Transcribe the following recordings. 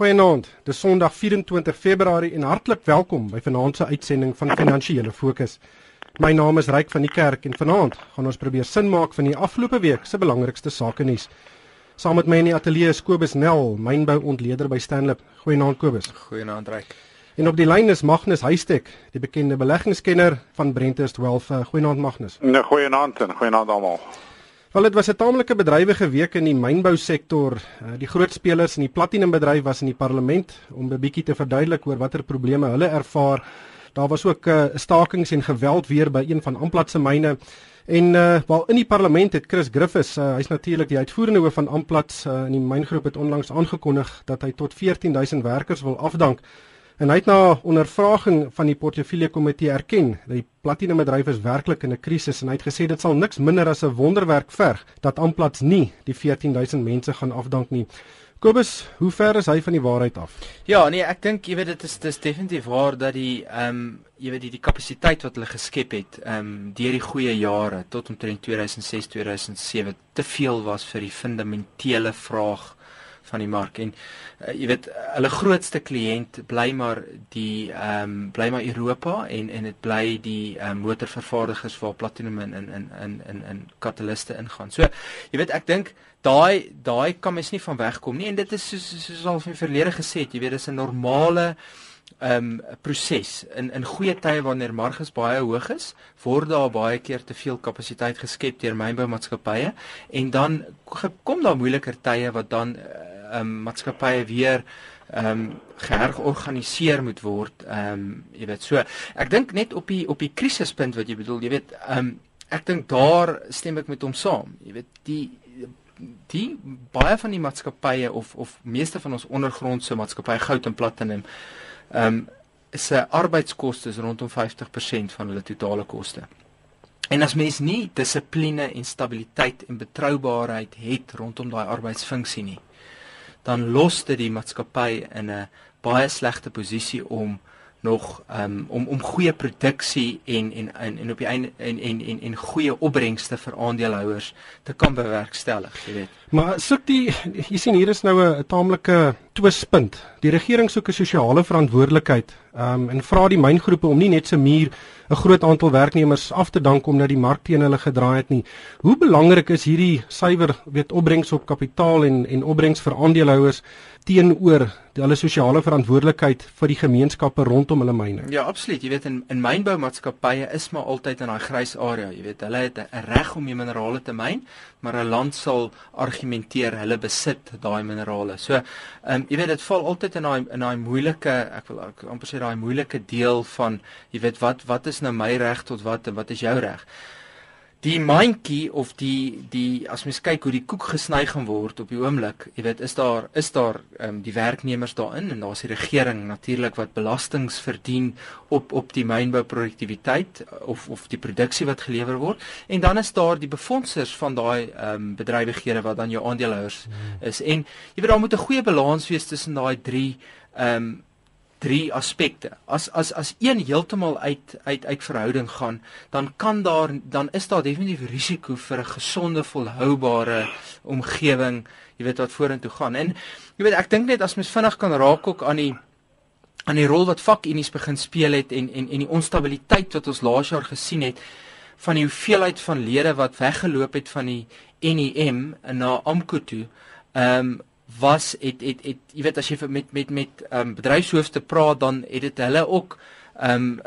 Goeienaand. Dis Sondag 24 Februarie en hartlik welkom by vanaand se uitsending van Finansiële Fokus. My naam is Ryk van die Kerk en vanaand gaan ons probeer sin maak van die afgelope week se belangrikste sake nuus. Saam met my in die ateljee is Kobus Nel, mynbou-ontleder by Stanlip. Goeienaand Kobus. Goeienaand Ryk. En op die lyn is Magnus Huystek, die bekende beleggingskenner van Brentest Wealth. Goeienaand Magnus. Nee, goeienaand en goeienaand almal. Wel dit was 'n taamlike bedrywige week in die mynbousektor. Uh, die groot spelers in die platinumbedryf was in die parlement om 'n bietjie te verduidelik oor watter probleme hulle ervaar. Daar was ook 'n uh, stakings en geweld weer by een van Amplat se myne. En uh wel in die parlement het Chris Griffiths, uh, hy's natuurlik die uitvoerende hoof van Amplat uh, in die myngroep het onlangs aangekondig dat hy tot 14000 werkers wil afdank. En hy het na ondervraging van die portefeulje komitee erken dat die platinumbedryf is werklik in 'n krisis en hy het gesê dit sal niks minder as 'n wonderwerk verg dat Amplats nie die 14000 mense gaan afdank nie. Kobus, hoe ver is hy van die waarheid af? Ja, nee, ek dink jy weet dit is dis definitief waar dat die ehm um, jy weet die, die kapasiteit wat hulle geskep het ehm um, deur die goeie jare tot omtrent 2006 2007 te veel was vir die fundamentele vraag van die mark en uh, jy weet hulle grootste kliënt bly maar die ehm um, bly maar Europa en en dit bly die um, motorvervaardigers waar platinum in in in in in, kataliste ingaan. So jy weet ek dink daai daai kan mens nie van wegkom nie en dit is soos soos al in verlede gesê het, jy weet dis 'n normale ehm um, proses in in goeie tye wanneer marges baie hoog is, word daar baie keer te veel kapasiteit geskep deur mynboumaatskappye en dan kom daar moeiliker tye wat dan uh, ehm um, maatskappye weer ehm um, geherorganiseer moet word. Ehm um, jy weet so ek dink net op die op die krisispunt wat jy bedoel, jy weet ehm um, ek dink daar stem ek met hom saam. Jy weet die die baie van die maatskappye of of meeste van ons ondergrondse maatskappye goud en platinum ehm um, se arbeidskoste is rondom 50% van hulle totale koste. En as mens nie dissipline en stabiliteit en betroubaarheid het rondom daai arbeidsfunksie nie, dan los dit die maatskappy in 'n baie slegte posisie om nog um, om om goeie produksie en en en en op die einde en en en en goeie opbrengste vir aandeelhouers te kan bewerkstellig, jy weet. Maar soek die jy sien hier is nou 'n taamlike twispunt. Die regering soek 'n sosiale verantwoordelikheid um, en vra die myngroepe om nie net se muur 'n groot aantal werknemers af te dank omdat die mark teen hulle gedraai het nie. Hoe belangrik is hierdie suiwer weet opbrengs op kapitaal en en opbrengs vir aandeelhouers teenoor hulle sosiale verantwoordelikheid vir die gemeenskappe rondom hulle myne. Ja, absoluut. Jy weet in in mynboumaatskappye is maar altyd in daai grys area. Jy weet, hulle het 'n reg om die minerale te myn, maar 'n land sal argumenteer hulle besit daai minerale. So, ehm um, jy weet dit val altyd in daai in daai moeilike, ek wil amper sê daai moeilike deel van jy weet wat wat is nou my reg tot wat en wat is jou reg? Die mandjie of die die as mens kyk hoe die koek gesny gaan word op die oomblik, jy weet, is daar is daar ehm um, die werknemers daarin en daar's die regering natuurlik wat belastings verdien op op die mynbouproduktiwiteit of of die produksie wat gelewer word en dan is daar die befondsers van daai ehm um, bedrywighede wat dan jou aandeelhouers hmm. is en jy weet daar moet 'n goeie balans wees tussen daai drie ehm um, drie aspekte. As as as een heeltemal uit uit uit verhouding gaan, dan kan daar dan is daar definitief risiko vir 'n gesonde, volhoubare omgewing, jy weet wat vorentoe gaan. En jy weet ek dink net as mens vinnig kan raak ook aan die aan die rol wat vakunies begin speel het en en en die onstabiliteit wat ons laas jaar gesien het van die hoeveelheid van lede wat weggeloop het van die NEM na AMKU toe. Ehm um, was het het het jy weet as jy met met met ehm um, bedryfshoofde praat dan het dit hulle ook ehm um,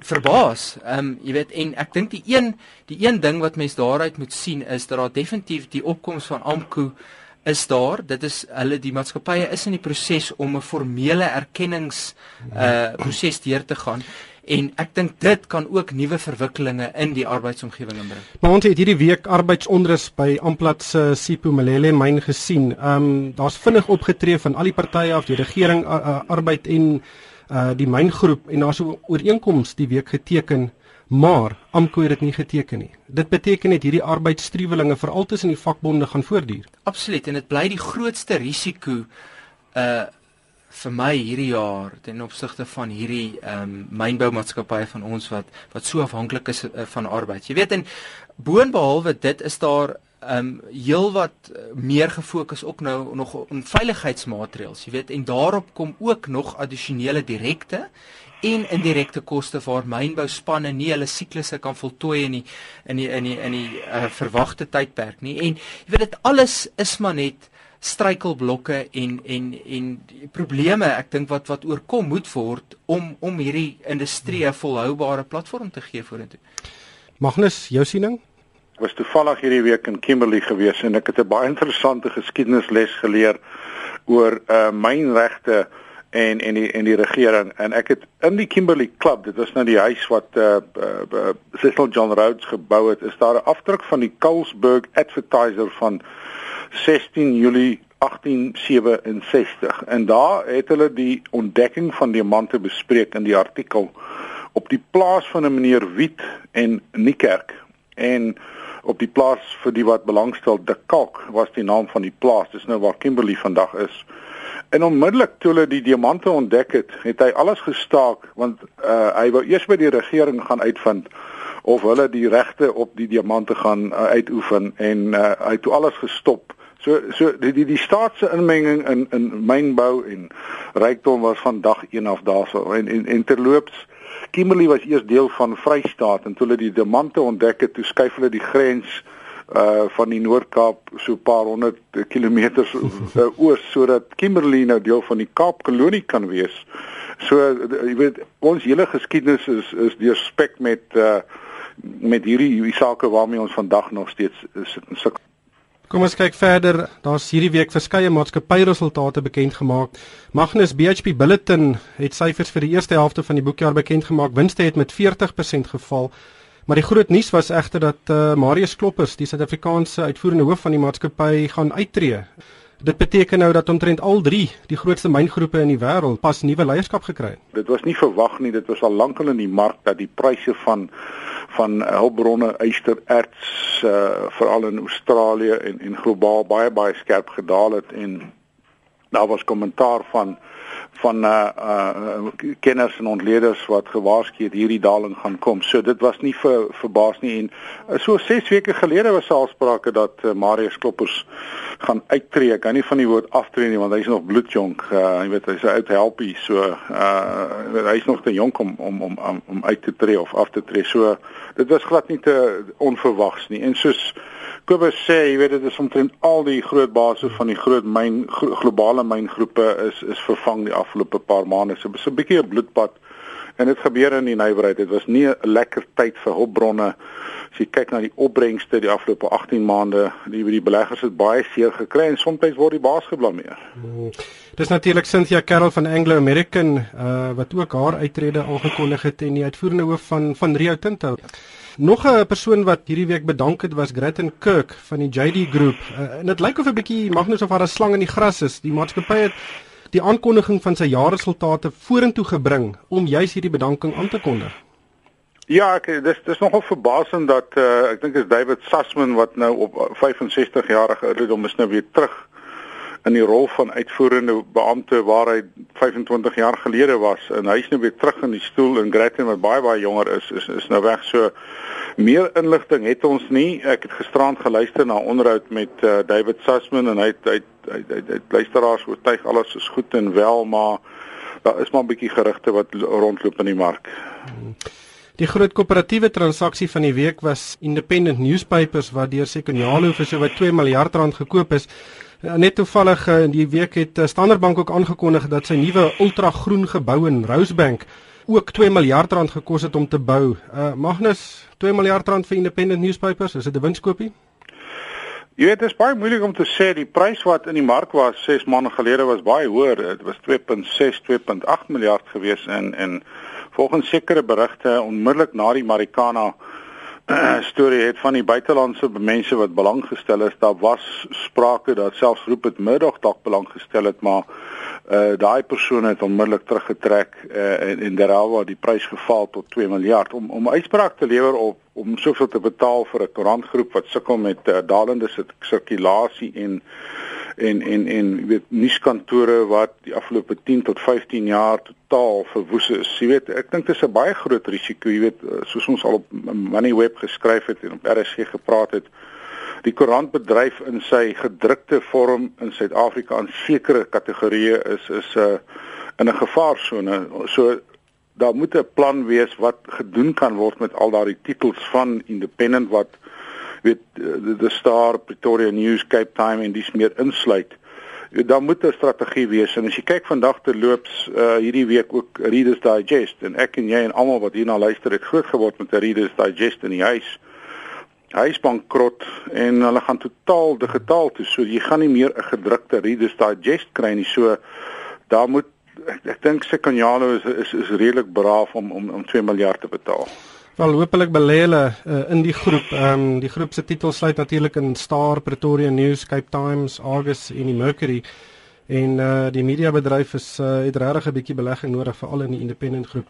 verbaas. Ehm um, jy weet en ek dink die een die een ding wat mense daaruit moet sien is dat daar definitief die opkoms van Amku is daar. Dit is hulle die maatskappye is in die proses om 'n formele erkennings uh proses deur te gaan en ek dink dit kan ook nuwe verwikkelinge in die arbeidsomgewing inbring. Maar ons het hierdie week arbeidsonrus by Amplat se Sipho Malele myn gesien. Ehm um, daar's vinnig opgetree van al die partye af, die regering, uh, arbeid en uh die myngroep en daar's 'n ooreenkoms die week geteken, maar AMKU het dit nie geteken nie. Dit beteken net hierdie arbeidsstruwelinge veral tussen die vakbonde gaan voortduur. Absoluut en dit bly die grootste risiko uh vir my hierdie jaar ten opsigte van hierdie ehm um, mynboumaatskappye van ons wat wat so afhanklik is uh, van arbeid. Jy weet en boonbehalwe dit is daar ehm um, heelwat eh, meer gefokus ook nou nog op veiligheidsmaatreëls, jy weet, en daarop kom ook nog addisionele direkte en indirekte koste waar mynbouspanne nie hulle siklusse kan voltooi in die in die in die in die uh, verwagte tydperk nie. En jy weet dit alles is maar net struikelblokke en en en probleme ek dink wat wat oorkom moet word om om hierdie industrie 'n volhoubare platform te gee vorentoe. Magnus, jou siening? Ek was toevallig hierdie week in Kimberley gewees en ek het 'n baie interessante geskiedenisles geleer oor uh mynregte en en die en die regering en ek het in die Kimberley Club, dit was nou die huis wat uh, uh Cecil John Rhodes gebou het, is daar 'n afdruk van die Carlsberg Advertiser van 16 Julie 1867 en daar het hulle die ontdekking van diamante bespreek in die artikel op die plaas van 'n meneer Wit en Niekerk. En op die plaas vir die wat belangstel De Kalk was die naam van die plaas. Dis nou waar Kimberley vandag is. En onmiddellik toe hulle die diamante ontdek het het hy alles gestaak want uh, hy wou eers by die regering gaan uitvind of hulle die regte op die diamante gaan uh, uitoefen en uh, hy het toe alles gestop So so die die, die staatse inmenging in in mynbou en rykdom was van dag 1 af daarso en en, en terloops Kimberley was eers deel van Vrystaat en toe hulle die diamante ontdek het, toe skuif hulle die grens uh van die Noord-Kaap so 'n paar honderd kilometers uh, oos sodat Kimberley nou deel van die Kaapkolonie kan wees. So jy weet ons hele geskiedenis is is deurspek met uh met hierdie hierdie sake waarmee ons vandag nog steeds sit in sukkel. Kom ons kyk verder. Daar's hierdie week verskeie maatskappyresultate bekend gemaak. Magnus BHP Billiton het syfers vir die eerste helfte van die boekjaar bekend gemaak. Winste het met 40% geval. Maar die groot nuus was egter dat uh, Marius Kloppers, die Suid-Afrikaanse uitvoerende hoof van die maatskappy, gaan uittreë. Dit beteken nou dat omtrent al 3 die grootste myngroepe in die wêreld pas nuwe leierskap gekry het. Dit was nie verwag nie, dit was al lankal in die mark dat die pryse van van hulpbronne ystererts uh, veral in Australië en en globaal baie baie skerp gedaal het en daar was kommentaar van van uh uh kenners en ontleeders wat gewaarsku het hierdie daling gaan kom. So dit was nie vir verbaas nie en uh, so 6 weke gelede was al sprake dat uh, Marius Kloppers gaan uittreë. Kan nie van die woord aftree nie want hy is nog bloedjonk. Uh jy weet hy's oud helpie. So uh hy is nog te jonk om om om om uit te tree of af te tree. So dit was glad nie te onverwags nie. En soos Kobus sê, jy weet dit is omtrent al die groot basisse van die groot myn glo globale myngroepe is is vervang die afgelope paar maande. So 'n bietjie 'n bloedbad en dit gebeur in die nywerheid. Dit was nie 'n lekker tyd vir hulpbronne. As jy kyk na die opbrengste die afgelope 18 maande, die die beleggers het baie seer gekry en soms word die baas geblameer. Hmm. Dis natuurlik Cynthia Carroll van Anglo American uh, wat ook haar uittrede aangekondig het en die uitvoerende hoof van van Rio Tinto. Nog 'n persoon wat hierdie week bedank het was Gretchen Kirk van die JD Groep. Uh, en dit lyk of 'n bietjie Magnus of haar 'n slang in die gras is. Die maatskappy het die aankondiging van sy jaarresultate vorentoe gebring om juis hierdie bedanking aan te kondig. Ja, ek dis dis nogal verbasend dat uh, ek dink is David Sussman wat nou op 65 jarige ouderdom is nou weer terug in die rol van uitvoerende beampte waar hy 25 jaar gelede was. En hy is nou weer terug in die stoel en Gretchen wat baie baie jonger is is is nou weg. So meer inligting het ons nie. Ek het gisterand geluister na onderhoud met uh, David Sussman en hy hy hy, hy, hy luisteraars oortuig alles is goed en wel maar daar is maar 'n bietjie gerugte wat rondloop in die mark. Die groot koöperatiewe transaksie van die week was Independent Newspapers wat deur Sekonialo vir sowat 2 miljard rand gekoop is. Ja, net toevallig in uh, die week het uh, Standard Bank ook aangekondig dat sy nuwe ultragroen gebou in Rosebank ook 2 miljard rand gekos het om te bou. Uh, Magnus, 2 miljard rand vir independent newspapers, is dit 'n winskoopie? Jy weet, dit is baie moeilik om te sê die prys wat in die mark was 6 maande gelede was baie hoër. Dit was 2.6, 2.8 miljard gewees en en volgens sekere berigte onmiddellik na die Marikana storie het van die buitelandse mense wat belang gestel is. Daar was sprake dat selfs Rupert Murdoch dalk belang gestel het, maar uh daai persoon het onmiddellik teruggetrek uh, en en derhalwe die prys geval tot 2 miljard om om uitspraak te lewer op om soveel te betaal vir 'n koerantgroep wat sukkel met uh, dalende sirkulasie en en en en weet nuuskantore wat die afgelope 10 tot 15 jaar totaal verwoes is. Jy weet, ek dink dit is 'n baie groot risiko, jy weet, soos ons al op Moneyweb geskryf het en op RSG gepraat het. die koerantbedryf in sy gedrukte vorm in Suid-Afrika aan sekere kategorieë is is 'n uh, in 'n gevaarsone. So daar moet 'n plan wees wat gedoen kan word met al daardie titels van Independent wat weet die Star, Pretoria News, Cape Time en dis meer insluit. Daar moet 'n strategie wees en as jy kyk vandag te loops uh, hierdie week ook Readers Digest en ek en jy en almal wat hierna luister het groot geword met 'n Readers Digest in die huis. Hy is bankrot en hulle gaan totaal digitaal toe. So jy gaan nie meer 'n gedrukte Readers Digest kry nie. So daar moet ek, ek dink Sekonjalo is is is redelik braaf om om om 2 miljard te betaal. Wel hopelik belê hulle uh, in die groep. Ehm um, die groep se titel sluit natuurlik in Star, Pretoria News, Cape Times, Argus en die Mercury. En uh die mediabedryf is uh, het regtig 'n bietjie belegging nodig veral in die independent groep.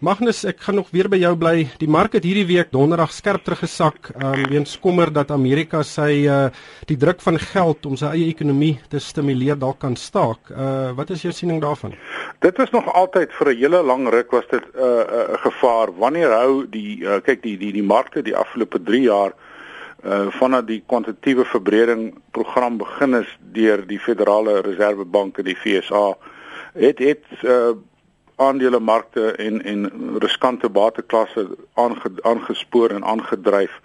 Magnus, ek gaan nog weer by jou bly. Die mark het hierdie week donderdag skerp teruggesak, um, weens kommer dat Amerika sy uh die druk van geld om sy eie ekonomie te stimuleer dalk kan staak. Uh wat is jou siening daarvan? Dit is nog altyd vir 'n hele lang ruk was dit 'n uh, uh, gevaar. Wanneer hou die uh, kyk die die die markte die afgelope 3 jaar uh vanaf die kwantitatiewe verbreding program begin is deur die Federale Reservebank in die FSA het het uh aandelemarkte en en riskante bateklasse aange, aangespoor en aangedryf.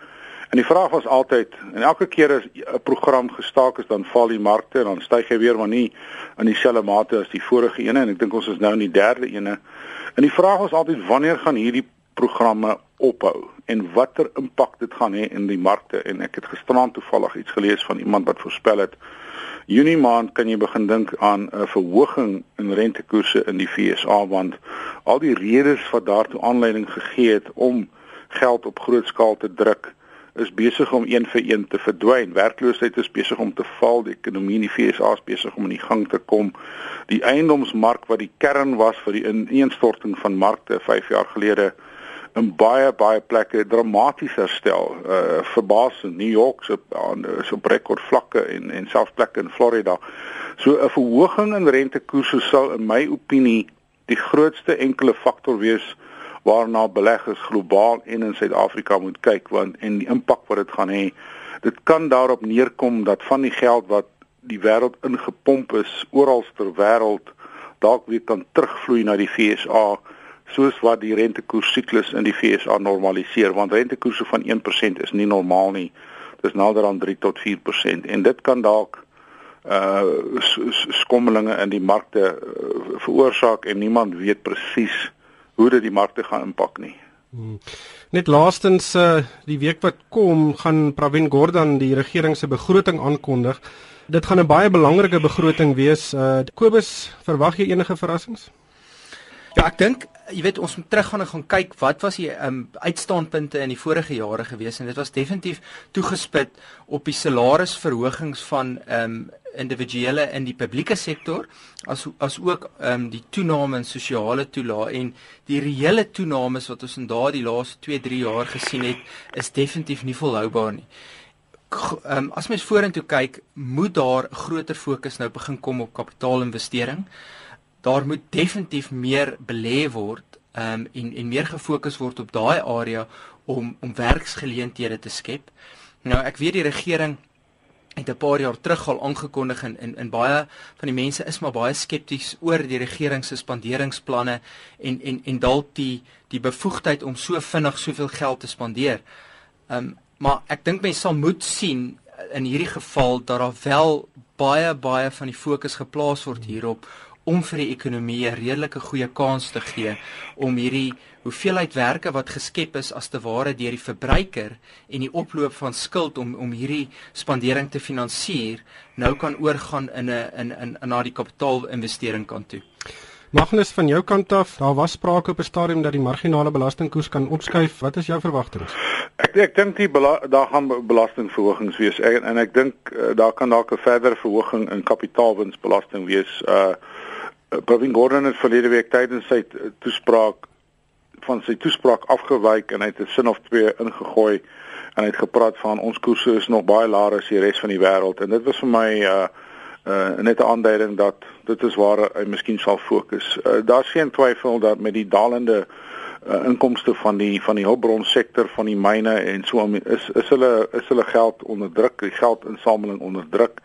En die vraag was altyd en elke keer as 'n program gestaak is dan val die markte en dan styg hy weer maar nie in dieselfde mate as die vorige ene en ek dink ons is nou in die derde ene. En die vraag was altyd wanneer gaan hierdie programme ophou en watter impak dit gaan hê in die markte en ek het gisterand toevallig iets gelees van iemand wat voorspel het Junie maand kan jy begin dink aan 'n verhoging in rentekoerse in die FSA want al die redes wat daartoe aanleiding gegee het om geld op groot skaal te druk is besig om een vir een te verdwyn. Werkloosheid is besig om te val, die ekonomie in die FSA is besig om in die gang te kom. Die eiendomsmark wat die kern was vir die ineenstorting van markte 5 jaar gelede in baie baie plekke dramaties herstel. Uh verbaas in New York se so op rekord vlakke en en selfs plekke in Florida. So 'n verhoging in rentekoerse sal in my opinie die grootste enkele faktor wees waarna beleggers globaal en in Suid-Afrika moet kyk want en die impak wat dit gaan hê. Dit kan daarop neerkom dat van die geld wat die wêreld ingepomp is oral ter wêreld dalk weer kan terugvloei na die FSA soos wat die rentekoers siklus in die FSA normaliseer want rentekoerse van 1% is nie normaal nie. Dis nader aan 3 tot 4% en dit kan dalk uh skommelinge in die markte uh, veroorsaak en niemand weet presies hoe dit die markte gaan impak nie. Hmm. Net laastens uh die week wat kom gaan Pravin Gordhan die regering se begroting aankondig. Dit gaan 'n baie belangrike begroting wees. Uh Kobus, verwag jy enige verrassings? Ja, ek dink jy weet ons moet teruggaan en gaan kyk wat was die um, uitstaanpunte in die vorige jare gewees en dit was definitief toegespit op die salarisverhogings van ehm um, individuele in die publieke sektor as as ook ehm um, die toename in sosiale toelae en die reële toenames wat ons in daardie laaste 2, 3 jaar gesien het is definitief nie volhoubaar nie. Ehm um, as mens vorentoe kyk, moet daar groter fokus nou begin kom op kapitaalinvestering daar moet definitief meer belê word um, en en meer gefokus word op daai area om om werksgeleenthede te skep. Nou ek weet die regering het 'n paar jaar terug al aangekondig en in in baie van die mense is maar baie skepties oor die regering se spanderingsplanne en en en dalk die die bevoegdheid om so vinnig soveel geld te spandeer. Ehm um, maar ek dink mense sal moet sien in hierdie geval dat daar wel baie baie van die fokus geplaas word hierop om vir die ekonomie 'n redelike goeie kans te gee om hierdie hoeveelheid werke wat geskep is as te ware deur die verbruiker en die oploop van skuld om om hierdie spandering te finansier nou kan oorgaan in 'n in in na die kapitaalinvestering kant toe. Magnus van jou kant af, daar was sprake op 'n stadium dat die marginale belastingkoers kan opskuif. Wat is jou verwagtinge? Ek ek dink die daar gaan belastingverhogings wees en, en ek dink uh, daar kan dalk 'n verdere verhoging in kapitaalwinsbelasting wees. Uh Pravin Gordhan het verlede week tydens sy toespraak van sy toespraak afgewyk en hy het 'n sin of twee ingegooi en hy het gepraat van ons koerse is nog baie laer as die res van die wêreld en dit was vir my uh uh net 'n aanduiding dat dit is waar hy miskien sal fokus. Uh, Daar's geen twyfel dat met die dalende uh, inkomste van die van die hulpbronsektor van die myne en so is is hulle is hulle geld onder druk, die geldinsameling onder druk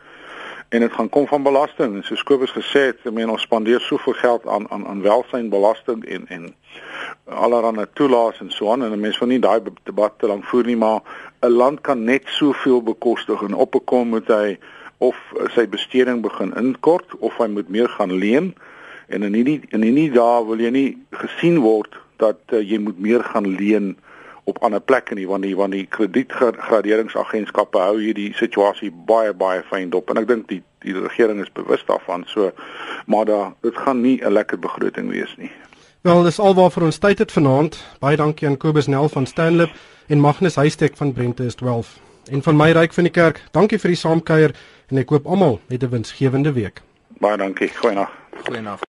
en dit gaan kom van belasting. En soos Kobus gesê het, ek meen ons spandeer soveel geld aan aan aan welsynbelasting en en allerlei toelaas en so aan en mense wil nie daai debat te lank voer nie, maar 'n land kan net soveel bekostig en op 'n kom moet hy of sy besteding begin inkort of hy moet meer gaan leen en in hierdie in hierdie dae wil jy nie gesien word dat uh, jy moet meer gaan leen op ander plekke nie want die want die kredietgraderingsagentskappe hou hierdie situasie baie baie fyn dop en ek dink die die regering is bewus daarvan so maar da dit gaan nie 'n lekker begroting wees nie. Wel dis alwaar ons tyd het vanaand. Baie dankie aan Kobus Nel van Stanlip en Magnus Huystek van Brente is 12. En van my ryk van die kerk, dankie vir die saamkuier en ek hoop almal het 'n winsgewende week. Baie dankie. Goeienaand. Goeienaand.